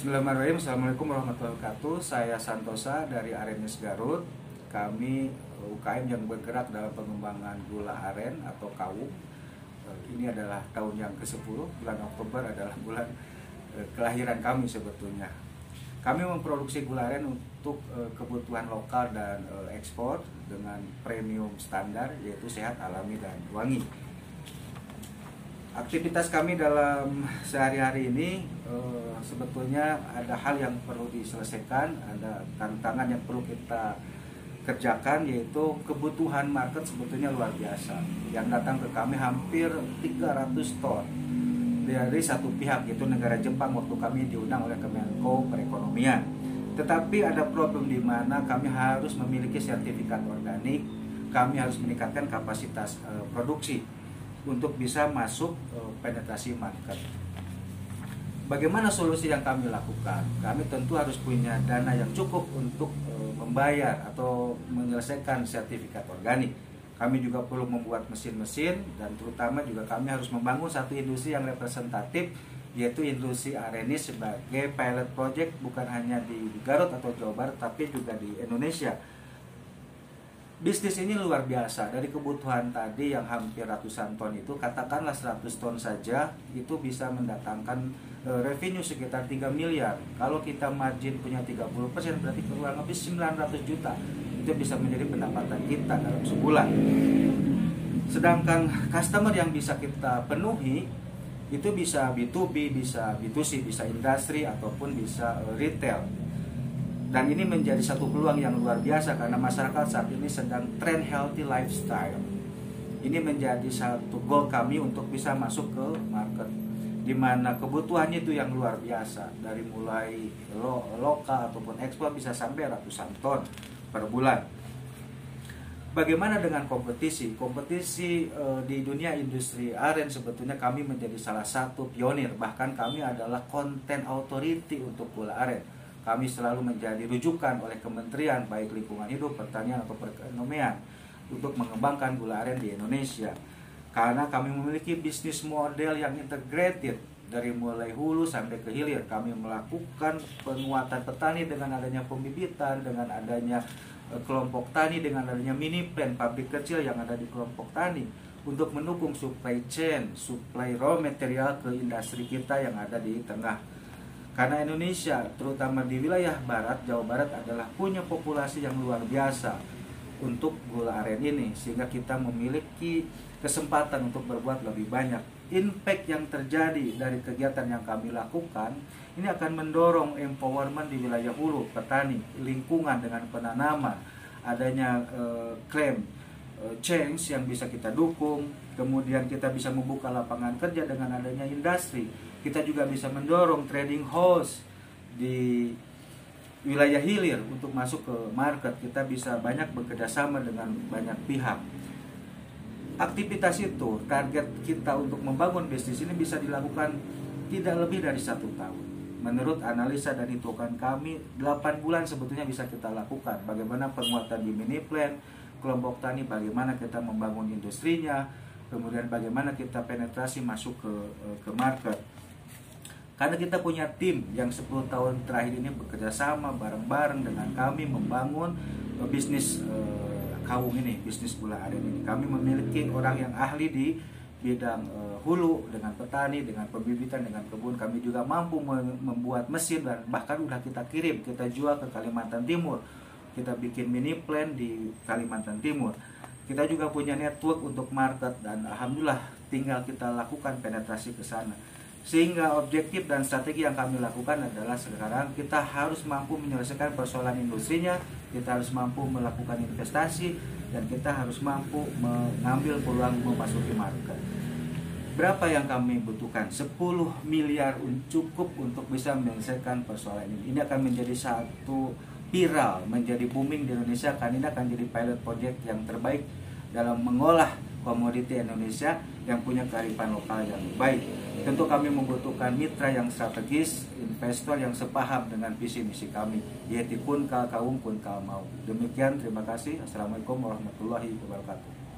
Bismillahirrahmanirrahim. Assalamualaikum warahmatullahi wabarakatuh. Saya Santosa dari Arenis Garut. Kami UKM yang bergerak dalam pengembangan gula aren atau kawung Ini adalah tahun yang ke-10 Bulan Oktober adalah bulan eh, kelahiran kami sebetulnya. Kami memproduksi gula aren untuk eh, kebutuhan lokal dan eh, ekspor Dengan premium standar yaitu sehat, alami, dan wangi aktivitas kami dalam sehari-hari ini uh, sebetulnya ada hal yang perlu diselesaikan, ada tantangan yang perlu kita kerjakan yaitu kebutuhan market sebetulnya luar biasa. Yang datang ke kami hampir 300 ton dari satu pihak yaitu negara Jepang waktu kami diundang oleh Kemenko Perekonomian. Tetapi ada problem di mana kami harus memiliki sertifikat organik, kami harus meningkatkan kapasitas uh, produksi untuk bisa masuk uh, penetrasi market. Bagaimana solusi yang kami lakukan? Kami tentu harus punya dana yang cukup untuk uh, membayar atau menyelesaikan sertifikat organik. Kami juga perlu membuat mesin-mesin dan terutama juga kami harus membangun satu industri yang representatif yaitu industri Arenis sebagai pilot project bukan hanya di Garut atau Jawa Barat tapi juga di Indonesia bisnis ini luar biasa. Dari kebutuhan tadi yang hampir ratusan ton itu katakanlah 100 ton saja itu bisa mendatangkan e, revenue sekitar 3 miliar. Kalau kita margin punya 30% berarti kurang lebih 900 juta. Itu bisa menjadi pendapatan kita dalam sebulan. Sedangkan customer yang bisa kita penuhi itu bisa B2B, bisa B2C, bisa industri ataupun bisa e, retail dan ini menjadi satu peluang yang luar biasa karena masyarakat saat ini sedang trend healthy lifestyle. Ini menjadi satu goal kami untuk bisa masuk ke market di mana kebutuhannya itu yang luar biasa dari mulai lo, lokal ataupun ekspor bisa sampai ratusan ton per bulan. Bagaimana dengan kompetisi? Kompetisi e, di dunia industri aren sebetulnya kami menjadi salah satu pionir bahkan kami adalah content authority untuk gula aren kami selalu menjadi rujukan oleh kementerian baik lingkungan hidup, pertanian atau perekonomian untuk mengembangkan gula aren di Indonesia. Karena kami memiliki bisnis model yang integrated dari mulai hulu sampai ke hilir. Kami melakukan penguatan petani dengan adanya pembibitan, dengan adanya e, kelompok tani, dengan adanya mini plan pabrik kecil yang ada di kelompok tani untuk mendukung supply chain, supply raw material ke industri kita yang ada di tengah karena Indonesia, terutama di wilayah barat, Jawa Barat adalah punya populasi yang luar biasa untuk gula aren ini sehingga kita memiliki kesempatan untuk berbuat lebih banyak. Impact yang terjadi dari kegiatan yang kami lakukan ini akan mendorong empowerment di wilayah hulu, petani, lingkungan dengan penanaman, adanya uh, klaim uh, change yang bisa kita dukung, kemudian kita bisa membuka lapangan kerja dengan adanya industri kita juga bisa mendorong trading house di wilayah hilir untuk masuk ke market. Kita bisa banyak bekerjasama dengan banyak pihak. Aktivitas itu target kita untuk membangun bisnis ini bisa dilakukan tidak lebih dari satu tahun. Menurut analisa dan hitungan kami 8 bulan sebetulnya bisa kita lakukan. Bagaimana penguatan di mini plan kelompok tani bagaimana kita membangun industrinya kemudian bagaimana kita penetrasi masuk ke ke market karena kita punya tim yang 10 tahun terakhir ini bekerja sama bareng-bareng dengan kami membangun uh, bisnis uh, kawung ini, bisnis gula aren ini. Kami memiliki orang yang ahli di bidang uh, hulu dengan petani, dengan pembibitan, dengan kebun. Kami juga mampu membuat mesin dan bahkan udah kita kirim, kita jual ke Kalimantan Timur. Kita bikin mini plan di Kalimantan Timur. Kita juga punya network untuk market dan alhamdulillah tinggal kita lakukan penetrasi ke sana sehingga objektif dan strategi yang kami lakukan adalah sekarang kita harus mampu menyelesaikan persoalan industrinya, kita harus mampu melakukan investasi, dan kita harus mampu mengambil peluang memasuki market. Berapa yang kami butuhkan? 10 miliar cukup untuk bisa menyelesaikan persoalan ini. Ini akan menjadi satu viral, menjadi booming di Indonesia karena ini akan jadi pilot project yang terbaik dalam mengolah komoditi Indonesia yang punya kearifan lokal yang baik. Tentu kami membutuhkan mitra yang strategis, investor yang sepaham dengan visi misi kami, yaitu pun kal kaum pun kal mau. Demikian, terima kasih. Assalamualaikum warahmatullahi wabarakatuh.